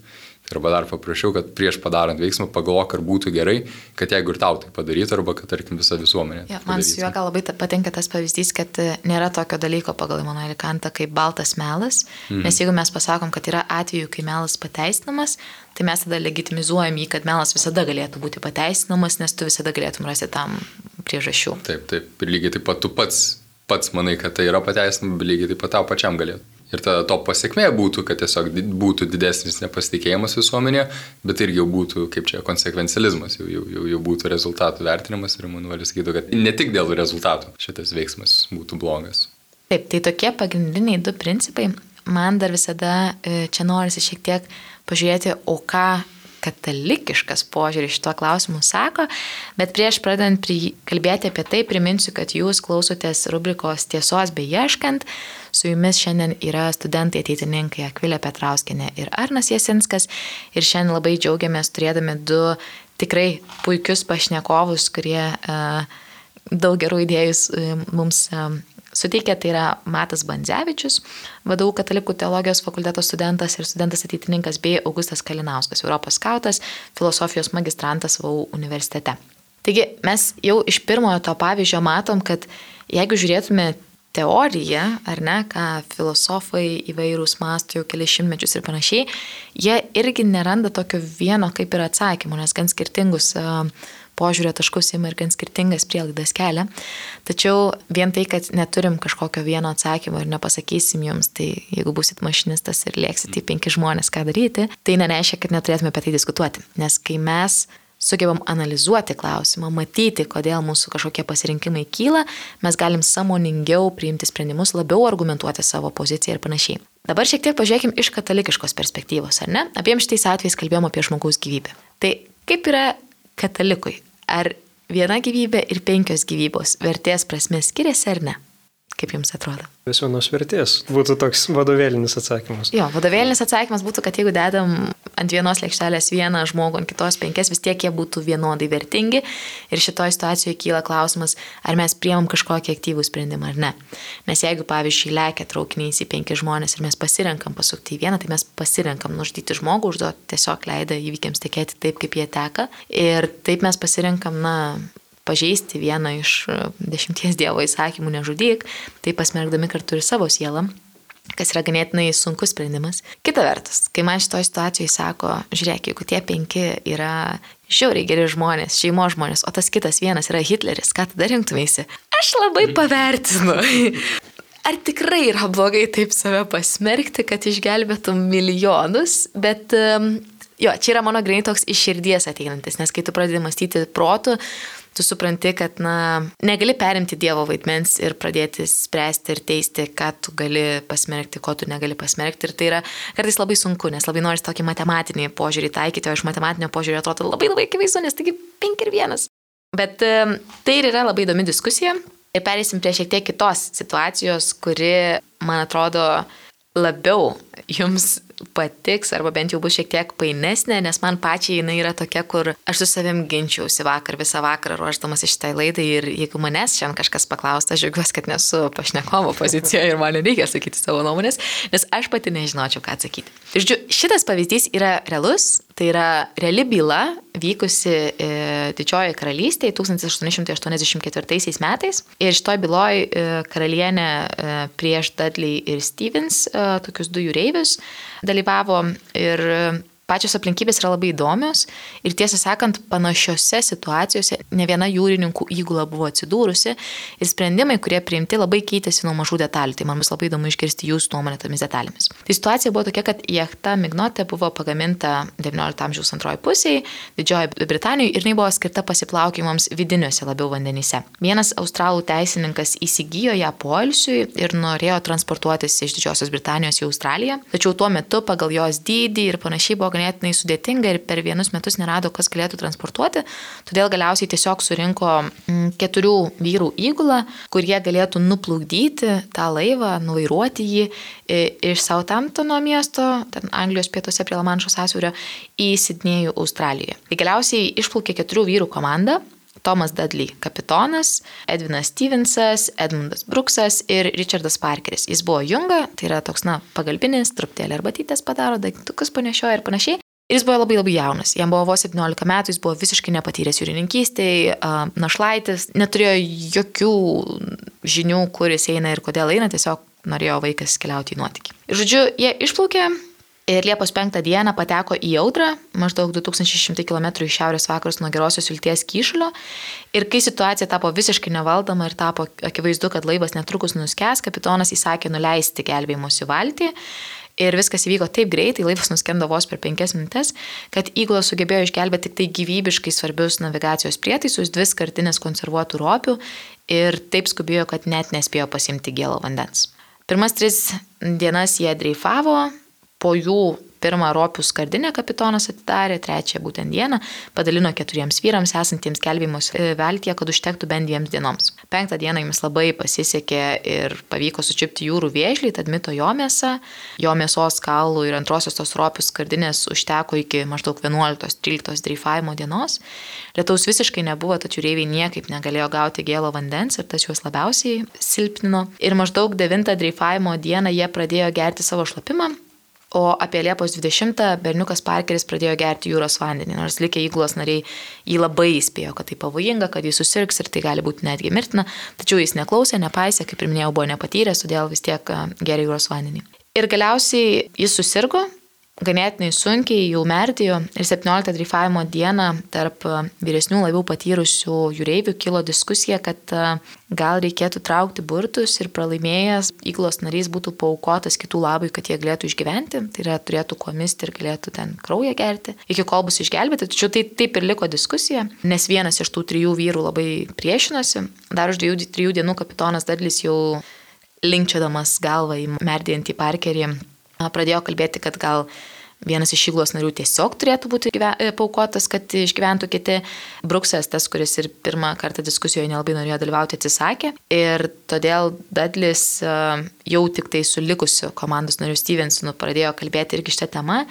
Arba dar paprašiau, kad prieš padarant veiksmą pagalvok, ar būtų gerai, kad jeigu ir tau tai padarytų, arba kad, tarkim, visa visuomenė. Ja, man su juo labai patinka tas pavyzdys, kad e, nėra tokio dalyko pagal Emanuelį Kantą kaip baltas melas, mhm. nes jeigu mes pasakom, kad yra atveju, kai melas pateisinamas, tai mes tada legitimizuojam jį, kad melas visada galėtų būti pateisinamas, nes tu visada galėtum rasti tam priežasčių. Taip, taip. Ir lygiai taip pat tu pats, pats manai, kad tai yra pateisinama, bet lygiai taip pat tau pačiam galėtų. Ir tada to pasiekmė būtų, kad tiesiog būtų didesnis nepasitikėjimas visuomenėje, bet irgi jau būtų, kaip čia, konsekvencializmas, jau, jau, jau, jau būtų rezultatų vertinimas ir Manuelis sakytų, kad ne tik dėl rezultatų šitas veiksmas būtų blogas. Taip, tai tokie pagrindiniai du principai. Man dar visada e, čia norisi šiek tiek pažiūrėti, o ką katalikiškas požiūris šito klausimu sako, bet prieš pradant kalbėti apie tai, priminsiu, kad jūs klausotės rubrikos tiesos beieškant. Su jumis šiandien yra studentai ateitininkai Akvilė Petrauskinė ir Arnas Jasinskas. Ir šiandien labai džiaugiamės turėdami du tikrai puikius pašnekovus, kurie uh, daug gerų idėjų mums uh, suteikė, tai yra Matas Bandzevičius, vadovų katalikų teologijos fakulteto studentas ir studentas ateitininkas, bei Augustas Kalinauskas, Europos skautas, filosofijos magistrantas VAU universitete. Taigi mes jau iš pirmojo to pavyzdžio matom, kad jeigu žiūrėtume teoriją, ar ne, ką filosofai įvairūs masto jau kelias šimtmečius ir panašiai, jie irgi neranda tokio vieno kaip ir atsakymo, nes gan skirtingus uh, požiūrio taškus ima ir gan skirtingas prielaidas kelia. Tačiau vien tai, kad neturim kažkokio vieno atsakymo ir nepasakysim jums, tai jeigu busit mašinistas ir lėksit į penki žmonės, ką daryti, tai nereiškia, kad neturėtume apie tai diskutuoti. Nes kai mes sugebam analizuoti klausimą, matyti, kodėl mūsų kažkokie pasirinkimai kyla, mes galim samoningiau priimti sprendimus, labiau argumentuoti savo poziciją ir panašiai. Dabar šiek tiek pažiūrėkim iš katalikiškos perspektyvos, ar ne? Abiem šitais atvejais kalbėjom apie žmogaus gyvybę. Tai kaip yra katalikui? Ar viena gyvybė ir penkios gyvybos vertės prasme skiriasi ar ne? Kaip jums atrodo? Vis vienos vertės. Būtų toks vadovėlinis atsakymas. Jo, vadovėlinis atsakymas būtų, kad jeigu dedam ant vienos lėkštelės vieną žmogų, ant kitos penkias, vis tiek jie būtų vienodai vertingi. Ir šitoje situacijoje kyla klausimas, ar mes priemam kažkokį aktyvų sprendimą ar ne. Nes jeigu, pavyzdžiui, lekia traukiniais į penki žmonės ir mes pasirenkam pasukti į vieną, tai mes pasirenkam nužudyti žmogų, užduoti tiesiog leidą įvykiams tekėti taip, kaip jie teka. Ir taip mes pasirenkam, na, pažeisti vieną iš e, dešimties Dievo įsakymų nežudyk, tai pasmergdami kartu ir savo sielą kas yra ganėtinai sunkus sprendimas. Kita vertus, kai man šitoje situacijoje sako, žiūrėk, jeigu tie penki yra žiauriai geri žmonės, šeimos žmonės, o tas kitas vienas yra Hitleris, ką tada rinktumėsi? Aš labai pavertinu. Ar tikrai yra blogai taip save pasmerkti, kad išgelbėtum milijonus, bet jo, čia yra mano grinai toks iš širdies ateinantis, nes kai tu pradedi mąstyti protų, tu supranti, kad, na, negali perimti Dievo vaidmens ir pradėti spręsti ir teisti, ką tu gali pasmerkti, ko tu negali pasmerkti. Ir tai yra kartais labai sunku, nes labai nori tokį matematinį požiūrį taikyti, o iš matematinio požiūrio atrodo labai labai akivaizdu, nes taigi 5 ir 1. Bet tai ir yra labai įdomi diskusija. Ir perėsim prie šiek tiek kitos situacijos, kuri, man atrodo, labiau jums patiks arba bent jau bus šiek tiek painesnė, nes man pačiai jinai yra tokia, kur aš su savim ginčiausi vakar, visą vakarą ruoždamas iš tai laidai ir jeigu manęs šiandien kažkas paklaustų, aš džiaugiuosi, kad nesu pašnekovo pozicijoje ir man nereikia sakyti savo nuomonės, nes aš pati nežinočiau, ką atsakyti. Žodžiu, šitas pavyzdys yra realus, tai yra reali byla vykusi e, Didžiojoje karalystėje 1884 metais. Ir šitoj byloj e, karalienė e, prieš Dudley ir Stevens, e, tokius du jūreivius, dalyvavo. Ir pačios aplinkybės yra labai įdomios ir tiesą sakant, panašiose situacijose ne viena jūrininkų įgula buvo atsidūrusi ir sprendimai, kurie priimti, labai keitėsi nuo mažų detalių. Tai man bus labai įdomu išgirsti jūsų nuomonę tomis detalėmis. Tai situacija buvo tokia, kad jachta Mignotė buvo pagaminta XIX amžiaus antroji pusėje Didžiojoje Britanijoje ir jinai buvo skirta pasiplaukimams vidiniuose labiau vandenyse. Vienas australų teisininkas įsigijo ją poilsiui ir norėjo transportuotis iš Didžiosios Britanijos į Australiją, tačiau tuo metu pagal jos dydį ir panašiai buvo ganėtinai sudėtinga ir per vienus metus nerado, kas galėtų transportuoti, todėl galiausiai tiesiog surinko mm, keturių vyrų įgulą, kurie galėtų nuplukdyti tą laivą, nuvairuoti jį iš Southamptono miesto, ten Anglijos pietuose prie Lamanšo sąsiaurio, į Sidnėjų Australijoje. Tai galiausiai išplaukė keturių vyrų komanda, Tomas Dudley kapitonas, Edvinas Stevensas, Edmundas Bruksas ir Richardas Parkeris. Jis buvo junga, tai yra toks, na, pagalbinis, truputėlį arbatytės padaro, daiktukus panešioja ir panašiai. Ir jis buvo labai labai jaunas, jam buvo vos 17 metų, jis buvo visiškai nepatyręs jūrininkystėje, našlaitis, neturėjo jokių žinių, kur jis eina ir kodėl eina, tiesiog norėjo vaikas keliauti į nuotykį. Ir žodžiu, jie išplaukė, Ir Liepos 5 dieną pateko į audrą, maždaug 2600 km iš šiaurės vakarus nuo gerosios vilties kyšulio. Ir kai situacija tapo visiškai nevaldoma ir tapo akivaizdu, kad laivas netrukus nuskęs, kapitonas įsakė nuleisti gelbėjimuose valtį. Ir viskas įvyko taip greitai, laivas nuskendo vos per penkias minutės, kad įgula sugebėjo išgelbėti tik tai gyvybiškai svarbius navigacijos prietaisus, dvi skartinės konservuotų ropių ir taip skubėjo, kad net nespėjo pasimti gėlo vandens. Pirmas tris dienas jie dreifavo, po jų pirmą ropių skardinę kapitonas atidarė, trečią būtent dieną padalino keturiems vyrams esantiems kelbimos veltie, kad užtektų bent dviems dienoms. Penktą dieną jums labai pasisekė ir pavyko sučiupti jūrų vėžlį, tad mito jo mėsa, jo mėsos kaulų ir antrosios tos ropių skardinės užteko iki maždaug 11-13 dreifavimo dienos. Lietaus visiškai nebuvo, tačiau reiviai niekaip negalėjo gauti gėlo vandens ir tas juos labiausiai silpnino. Ir maždaug 9 dreifavimo dieną jie pradėjo gerti savo šlapimą O apie Liepos 20 berniukas Parkeris pradėjo gerti jūros vandenį, nors likę įgulos nariai jį labai įspėjo, kad tai pavojinga, kad jis susirgs ir tai gali būti netgi mirtina, tačiau jis neklausė, nepaisė, kaip ir minėjau, buvo nepatyręs, todėl vis tiek geria jūros vandenį. Ir galiausiai jis susirgo, ganėtinai sunkiai jau merdėjo ir 17 dreifavimo dieną tarp e, vyresnių labiau patyrusių jūreivių kilo diskusija, kad e, gal reikėtų traukti burtus ir pralaimėjęs įglos narys būtų paukotas kitų labui, kad jie galėtų išgyventi, tai yra turėtų komisti ir galėtų ten kraują gerti, iki kol bus išgelbėti. Tačiau tai taip ir liko diskusija, nes vienas iš tų trijų vyrų labai priešinosi. Dar už dviejų, trijų dienų kapitonas Dadlis jau linkčiodamas galvą į merdėjantį parkerį pradėjo kalbėti, kad gal Vienas iš įglos narių tiesiog turėtų būti e, paukotas, kad išgyventų kiti. Bruksas, tas, kuris ir pirmą kartą diskusijoje nelabai norėjo dalyvauti, atsisakė. Ir todėl Dadlis jau tik tai su likusiu komandos nariu Stevensonu pradėjo kalbėti irgi šią temą,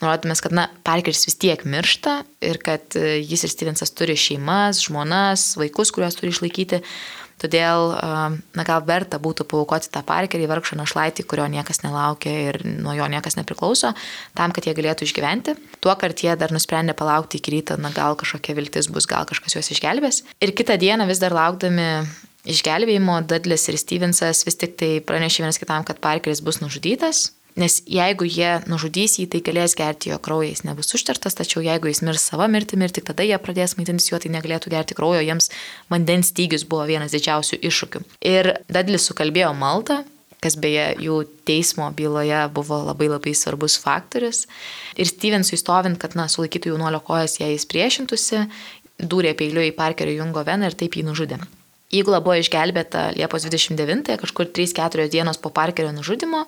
nurodymas, kad, na, Parkeris vis tiek miršta ir kad e, jis ir Stevensas turi šeimas, žmonas, vaikus, kuriuos turi išlaikyti. Todėl, na gal verta būtų paukoti tą parkerį, vargšą našlaitį, kurio niekas nelaukia ir nuo jo niekas nepriklauso, tam, kad jie galėtų išgyventi. Tuo kart jie dar nusprendė palaukti iki ryto, na gal kažkokia viltis bus, gal kažkas juos išgelbės. Ir kitą dieną vis dar laukdami išgelbėjimo, Dudlis ir Stevensas vis tik tai pranešė vienas kitam, kad parkeris bus nužudytas. Nes jeigu jie nužudys jį, tai galės gerti jo kraują, jis nebus užtertas, tačiau jeigu jis mirs savo mirtimi ir tik tada jie pradės maitintis juo, tai negalėtų gerti kraujo, jiems vandens stygius buvo vienas didžiausių iššūkių. Ir Dadlis sukalbėjo maldą, kas beje jų teismo byloje buvo labai labai svarbus faktorius. Ir Stevensui stovint, kad, na, sulaikytų jaunuolio kojas, jei jis priešintųsi, dūrė peiliu į Parkerio jungo veną ir taip jį nužudė. Įgula buvo išgelbėta Liepos 29, kažkur 3-4 dienos po Parkerio nužudimo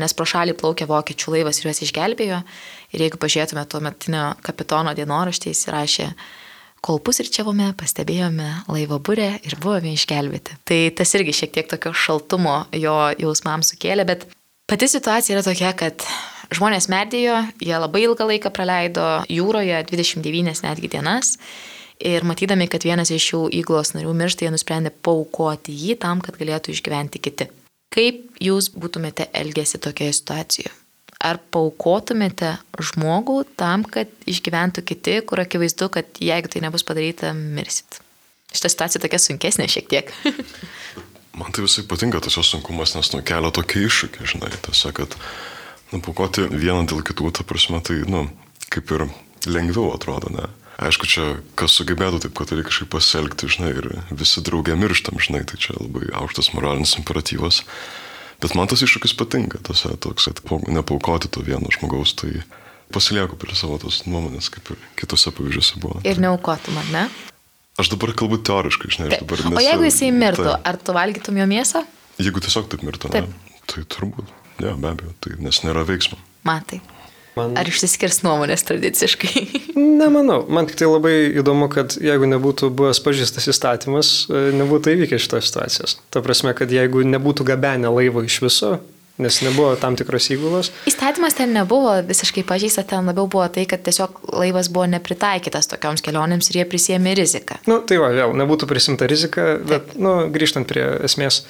nes pro šalį plaukė vokiečių laivas ir juos išgelbėjo. Ir jeigu pažiūrėtume tuo metinio kapitono dienoraštį, jis rašė, kol pusryčiavome, pastebėjome laivo burę ir buvome išgelbėti. Tai tas irgi šiek tiek tokio šaltumo jo jausmams sukėlė, bet pati situacija yra tokia, kad žmonės medėjo, jie labai ilgą laiką praleido jūroje, 29 netgi dienas. Ir matydami, kad vienas iš jų įglos narių miršta, jie nusprendė paukoti jį tam, kad galėtų išgyventi kiti. Kaip jūs būtumėte elgėsi tokioje situacijoje? Ar paukotumėte žmogų tam, kad išgyventų kiti, kur akivaizdu, kad jeigu tai nebus padaryta, mirsit? Šitą situaciją tokia sunkesnė šiek tiek. Man tai visai patinka tas jos sunkumas, nes nu, kelia tokį iššūkį, žinai, tiesiog, kad nu, paukoti vieną dėl kitų, ta prasme, tai, nu, kaip ir lengviau atrodo, ne? Aišku, čia kas sugebėtų taip katalikiškai pasielgti, žinai, ir visi draugė mirštam, žinai, tai čia labai aukštas moralinis imperatyvas. Bet man tas iššūkis patinka, tas toks, kad nepaukoti to vieno žmogaus, tai pasilieku prie savo tos nuomonės, kaip ir kitose pavyzdžiuose buvo. Ir neaukotum, ar ne? Aš dabar kalbu teoriškai, žinai, aš dabar nesu. O jeigu jisai mirtų, tai, ar tu valgytum jo mėsą? Jeigu tiesiog taip mirtų, taip. ne, tai turbūt, ne, be abejo, tai, nes nėra veiksmo. Matai. Man... Ar išsiskirs nuomonės tradiciškai? Nemanau. Man tik tai labai įdomu, kad jeigu nebūtų buvęs pažįstas įstatymas, e, nebūtų įvykę šitos situacijos. Ta prasme, kad jeigu nebūtų gabenę laivo iš viso, nes nebuvo tam tikros įgulos. Įstatymas ten nebuvo visiškai pažįsta, ten labiau buvo tai, kad tiesiog laivas buvo nepritaikytas tokioms kelionėms ir jie prisėmė riziką. Na, nu, tai va, vėl, nebūtų prisimta rizika, bet, Taip. nu, grįžtant prie esmės,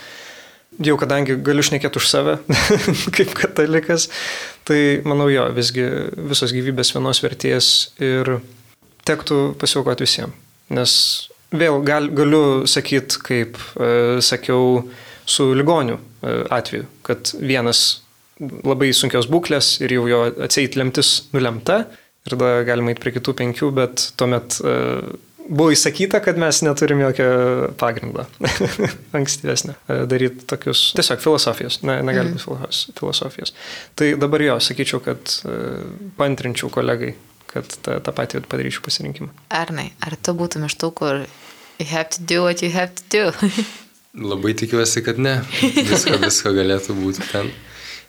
jau kadangi galiu šnekėti už save, kaip katalikas, tai manau jo, visgi visos gyvybės vienos vertės ir tektų pasiaukoti visiems. Nes vėl gal, galiu sakyti, kaip e, sakiau, su ligoniu e, atveju, kad vienas labai sunkios būklės ir jau jo atseit lemtis nulemta ir tada galima eiti prie kitų penkių, bet tuomet e, buvo įsakyta, kad mes neturim jokio pagrindo ankstyvesnio e, daryti tokius tiesiog filosofijos, ne, negali būti mm. filosofijos. Tai dabar jo, sakyčiau, kad e, pantrinčiau kolegai, kad tą, tą patį padaryčiau pasirinkimą. Arnai, ar tu būtum iš tų, kur you have to do what you have to do? Labai tikiuosi, kad ne. Visko, visko galėtų būti ten.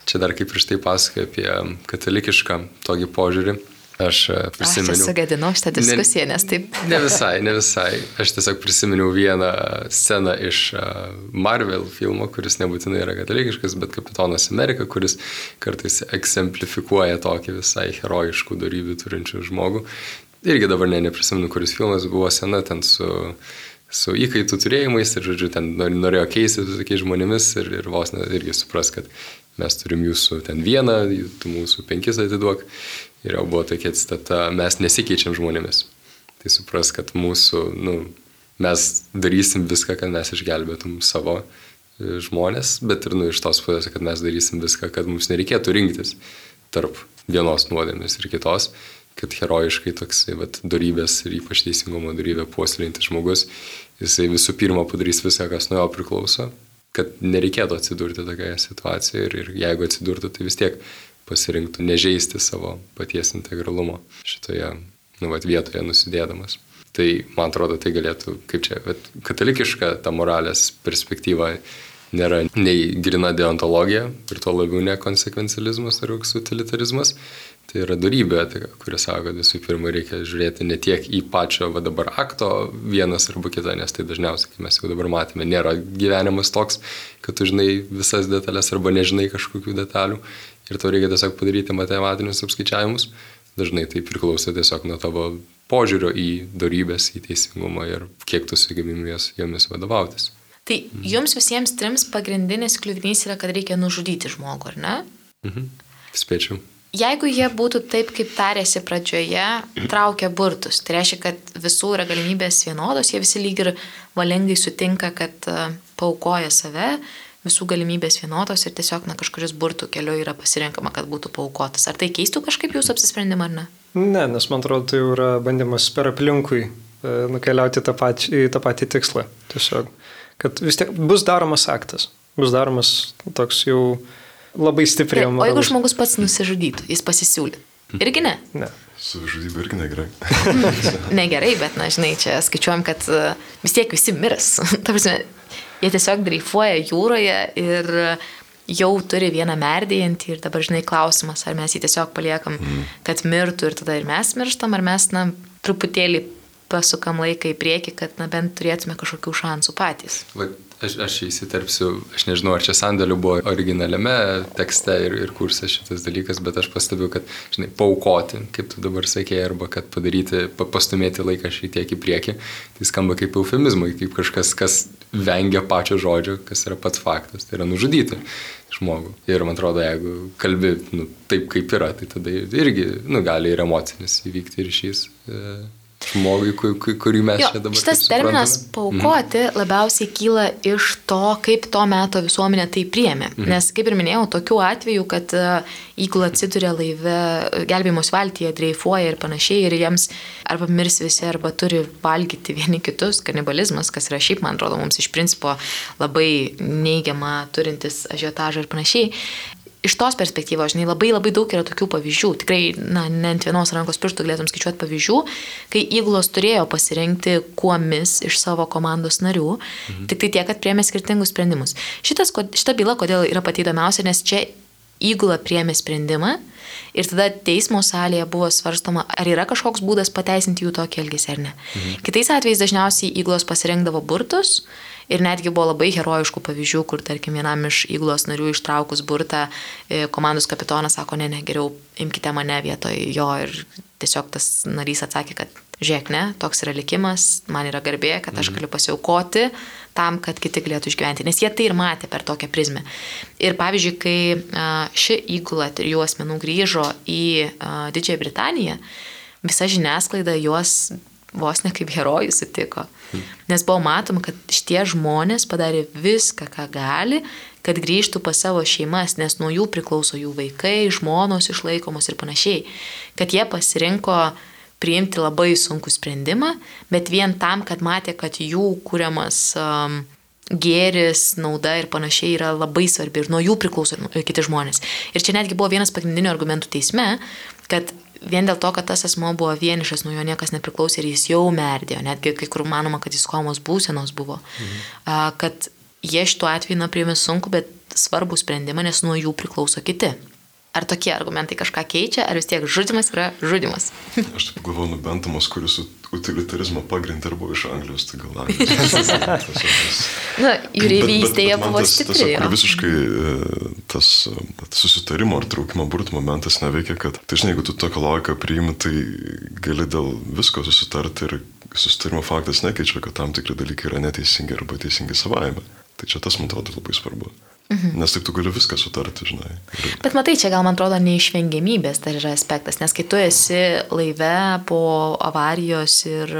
Čia dar kaip prieš tai pasakoju apie katalikišką tokį požiūrį Aš prisimenu. Aš sugadinau šitą diskusiją, ne, nes taip. Ne visai, ne visai. Aš tiesiog prisiminiau vieną sceną iš e, Marvel filmo, kuris nebūtinai yra katalikiškas, bet Kapitonas Amerika, kuris kartais eksemplifikuoja tokį visai herojiškų darybių turinčių žmogų. Irgi dabar ne, neprisimenu, kuris filmas buvo sena ten su su įkaitų turėjimais ir, žodžiu, ten norėjo keisti su tokiais žmonėmis ir, ir vos net irgi supras, kad mes turim jūsų ten vieną, tu mūsų penkis atiduok. Ir jau buvo tokia citata, mes nesikeičiam žmonėmis. Tai supras, kad mūsų, nu, mes darysim viską, kad mes išgelbėtum savo e, žmonės, bet ir nu, iš tos pusės, kad mes darysim viską, kad mums nereikėtų rinktis tarp vienos nuodėmės ir kitos, kad herojiškai toksai vat, darybės ir ypač teisingumo darybė puoselintis žmogus, jisai visų pirma padarys viską, kas nuo jo priklauso, kad nereikėtų atsidurti tokioje situacijoje ir, ir jeigu atsidurtų, tai vis tiek pasirinktų nežeisti savo paties integralumo šitoje nu, vat, vietoje nusidėdamas. Tai man atrodo, tai galėtų, kaip čia, katalikiška ta moralės perspektyva nėra nei grina deontologija ir tuo labiau ne konsekvencializmas ar joks utilitarizmas, Tai yra darybė, tai, kuris sako, kad visų pirma reikia žiūrėti ne tiek į pačio va dabar akto vienas arba kitą, nes tai dažniausiai, kaip mes jau dabar matėme, nėra gyvenimas toks, kad tu žinai visas detalės arba nežinai kažkokių detalių ir tau reikia tiesiog padaryti matematinius apskaičiavimus. Dažnai tai priklauso tiesiog nuo tavo požiūrio į darybės, į teisingumą ir kiek tu sugebimi jomis vadovautis. Tai jums visiems trims pagrindinis kliuvinys yra, kad reikia nužudyti žmogų, ar ne? Mhm. Spėčiau. Jeigu jie būtų taip, kaip tarėsi pradžioje, traukia burtus, tai reiškia, kad visų yra galimybės vienodos, jie visi lyg ir valingai sutinka, kad uh, paukoja save, visų galimybės vienodos ir tiesiog na, kažkuris burtų keliu yra pasirinkama, kad būtų paukotas. Ar tai keistų kažkaip jūsų apsisprendimą ar ne? Ne, nes man atrodo, tai jau yra bandymas per aplinkui e, nukeliauti tą patį, į tą patį tikslą. Tiesiog, kad vis tiek bus daromas aktas, bus daromas toks jau labai stipriai. O jeigu žmogus pats nusižudytų, jis pasisiūlytų. Irgi ne? Ne. Savižudybė irgi negerai. negerai, bet, na, žinai, čia skaičiuojam, kad e, vis tiek visi mirs. Prasme, jie tiesiog dreifuoja jūroje ir jau turi vieną merdėjantį ir dabar, žinai, klausimas, ar mes jį tiesiog paliekam, mm. kad mirtų ir tada ir mes mirštam, ar mes, na, truputėlį pasukam laiką į priekį, kad, na, bent turėtume kažkokių šansų patys. Va, Aš, aš įsiterpsiu, aš nežinau, ar čia sandėliu buvo originaliame tekste ir, ir kurse šitas dalykas, bet aš pastebiu, kad, žinai, paukoti, kaip tu dabar sakėjai, arba kad padaryti, pastumėti laiką šiek tiek į priekį, tai skamba kaip eufemizmai, kaip kažkas, kas vengia pačio žodžio, kas yra pats faktas, tai yra nužudyti žmogų. Ir man atrodo, jeigu kalbi nu, taip, kaip yra, tai tada irgi nu, gali ir emocinis įvykti ryšys. E, žmogui, kur, kurį mes jo, čia dabar. Šitas terminas paukoti mhm. labiausiai kyla iš to, kaip to meto visuomenė tai priemė. Mhm. Nes, kaip ir minėjau, tokių atvejų, kad e, įgula atsiduria laive, gelbėjimos valtyje, dreifuoja ir panašiai, ir jiems arba mirs visi, arba turi valgyti vieni kitus, kanibalizmas, kas yra šiaip, man atrodo, mums iš principo labai neigiama turintis ažiotažą ir panašiai iš tos perspektyvos, žinai, labai labai daug yra tokių pavyzdžių. Tikrai, na, ne ant vienos rankos pirštų galėtum skaičiuoti pavyzdžių, kai įgulos turėjo pasirinkti kuomis iš savo komandos narių, mhm. tik tai tiek, kad priemė skirtingus sprendimus. Šitas, šita byla, kodėl yra pati įdomiausia, nes čia įgula priemė sprendimą ir tada teismo salėje buvo svarstoma, ar yra kažkoks būdas pateisinti jų tokį elgesį ar ne. Mhm. Kitais atvejais dažniausiai įgulos pasirinkdavo burtus Ir netgi buvo labai herojiškų pavyzdžių, kur, tarkim, vienam iš įglos narių ištraukus burtą, e, komandos kapitonas sako, ne, ne, geriau imkite mane vietoj jo. Ir tiesiog tas narys atsakė, kad žiūrėk, ne, toks yra likimas, man yra garbė, kad aš mhm. galiu pasiaukoti tam, kad kiti galėtų išgyventi. Nes jie tai ir matė per tokią prizmę. Ir pavyzdžiui, kai ši įgula ir jų asmenų grįžo į Didžiąją Britaniją, visa žiniasklaida juos vos ne kaip herojų sutiko. Nes buvo matoma, kad šitie žmonės padarė viską, ką gali, kad grįžtų pas savo šeimas, nes nuo jų priklauso jų vaikai, žmonos išlaikomos ir panašiai. Kad jie pasirinko priimti labai sunkų sprendimą, bet vien tam, kad matė, kad jų kūriamas um, gėris, nauda ir panašiai yra labai svarbi ir nuo jų priklauso kiti žmonės. Ir čia netgi buvo vienas pagrindinių argumentų teisme, kad vien dėl to, kad tas asmo buvo vienišas, nuo jo niekas nepriklausė ir jis jau merdėjo, netgi kai kur manoma, kad jis komos būsenos buvo, mhm. kad jie šituo atveju priėmė sunku, bet svarbų sprendimą, nes nuo jų priklauso kiti. Ar tokie argumentai kažką keičia, ar vis tiek žudimas yra žudimas? Aš taip galvoju, nubentamas, kuris utilitarizmą pagrindė ir buvo iš Anglijos, tai gal Anglijos. Na, jūreivystėje buvo stipri. Tas, tas visiškai e, tas, tas susitarimo ar traukimo burtų momentas neveikia, kad, tai žinai, jeigu tu tokią logiką priimi, tai gali dėl visko susitarti ir susitarimo faktas nekeičia, kad tam tikri dalykai yra neteisingi arba teisingi savaime. Tai čia tas, man atrodo, labai svarbu. Mhm. Nes taip tu gali viską sutarti, žinai. Ir... Bet matai, čia gal man atrodo neišvengiamybės dar yra aspektas, nes kai tu esi laive po avarijos ir,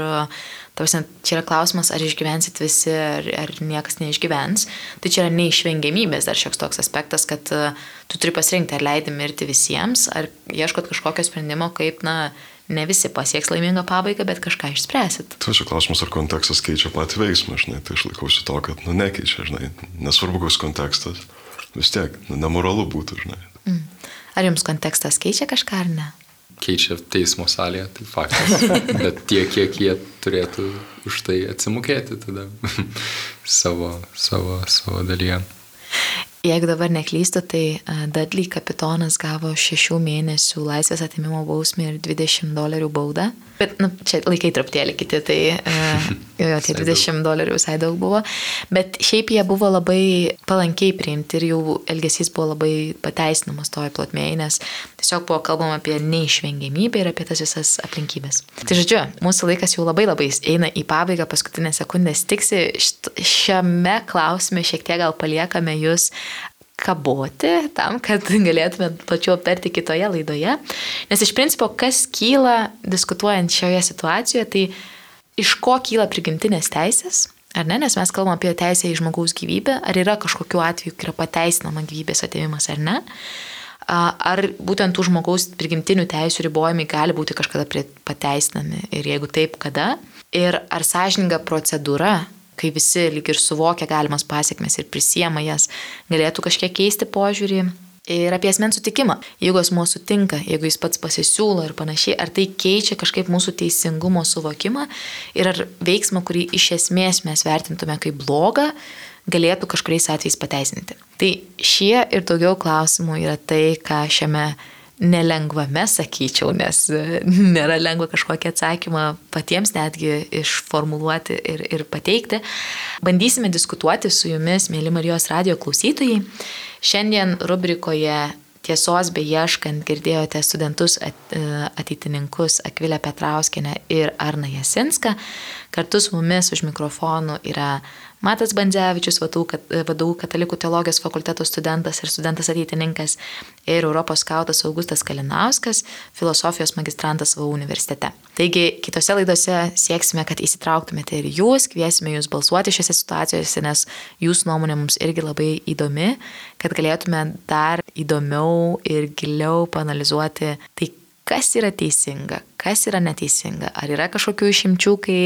tarsi, čia yra klausimas, ar išgyvensit visi, ar, ar niekas neišgyvens, tai čia yra neišvengiamybės dar šioks toks aspektas, kad tu turi pasirinkti, ar leidi mirti visiems, ar ieškot kažkokio sprendimo, kaip, na, ne visi pasieks laimingą pabaigą, bet kažką išspręsit. Tai čia klausimas, ar kontekstas keičia patį veiksmą, žinai, tai aš laikausi to, kad, nu, nekeičia, žinai, nesvarbu, koks kontekstas, vis tiek, nu, nemoralu būtų, žinai. Mm. Ar jums kontekstas keičia kažką ar ne? Keičia teismo salėje, tai faktas. Bet tiek, kiek jie turėtų už tai atsimokėti tada savo, savo, savo dalyje. Jeigu dabar neklystu, tai e, Dudley kapitonas gavo šešių mėnesių laisvės atimimo bausmę ir 20 dolerių baudą. Bet, nu, čia laikai truputėlį kiti, tai uh, jo, tie 20 dolerių visai daug buvo. Bet šiaip jie buvo labai palankiai priimti ir jų elgesys buvo labai pateisinamas toj plotmėje, nes tiesiog buvo kalbama apie neišvengiamybę ir apie tas visas aplinkybės. Tai žodžiu, mūsų laikas jau labai labai eina į pabaigą, paskutinę sekundę stiksi. Šiame klausime šiek tiek gal paliekame jūs kaboti tam, kad galėtume plačiau aptarti kitoje laidoje. Nes iš principo, kas kyla diskutuojant šioje situacijoje, tai iš ko kyla prigimtinės teisės, ar ne, nes mes kalbame apie teisę į žmogaus gyvybę, ar yra kažkokiu atveju, kai yra pateisinama gyvybės atėmimas ar ne. Ar būtent tų žmogaus prigimtinių teisų ribojimai gali būti kažkada pateisinami ir jeigu taip, kada? Ir ar sąžininga procedūra kai visi lyg ir suvokia galimas pasiekmes ir prisiema jas, galėtų kažkiek keisti požiūrį. Ir apie asmens sutikimą. Jeigu asmuo sutinka, jeigu jis pats pasisiūlo ir panašiai, ar tai keičia kažkaip mūsų teisingumo suvokimą ir ar veiksmą, kurį iš esmės mes vertintume kaip blogą, galėtų kažkuriais atvejais pateisinti. Tai šie ir daugiau klausimų yra tai, ką šiame nelengvame, sakyčiau, nes e, nėra lengva kažkokį atsakymą patiems netgi išformuluoti ir, ir pateikti. Bandysime diskutuoti su jumis, mėly Marijos radio klausytojai. Šiandien rubrikoje Tiesos beieškant girdėjote studentus e, ateitininkus Akvilę Petrauskinę ir Arną Jasinską. Kartu su mumis už mikrofonų yra Matas Bandzevičius, vadovų katalikų teologijos fakulteto studentas ir studentas ateitininkas ir Europos skautas Augustas Kalinauskas, filosofijos magistrantas VAU universitete. Taigi, kitose laidose sieksime, kad įsitrauktumėte ir jūs, kviesime jūs balsuoti šiose situacijose, nes jūsų nuomonė mums irgi labai įdomi, kad galėtume dar įdomiau ir giliau panalizuoti tai, kas yra teisinga, kas yra neteisinga, ar yra kažkokių išimčių, kai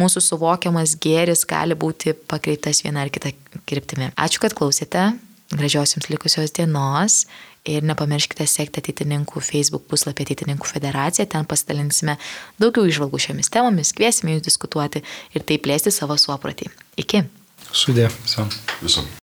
mūsų suvokiamas gėris gali būti pakreiptas viena ar kita kryptimi. Ačiū, kad klausėte, gražios jums likusios dienos ir nepamirškite sekti ateitininkų Facebook puslapį Ateitininkų federacija, ten pasidalinsime daugiau išvalgų šiomis temomis, kviesime jūs diskutuoti ir taip plėsti savo suopratį. Iki. Sudė. Visam.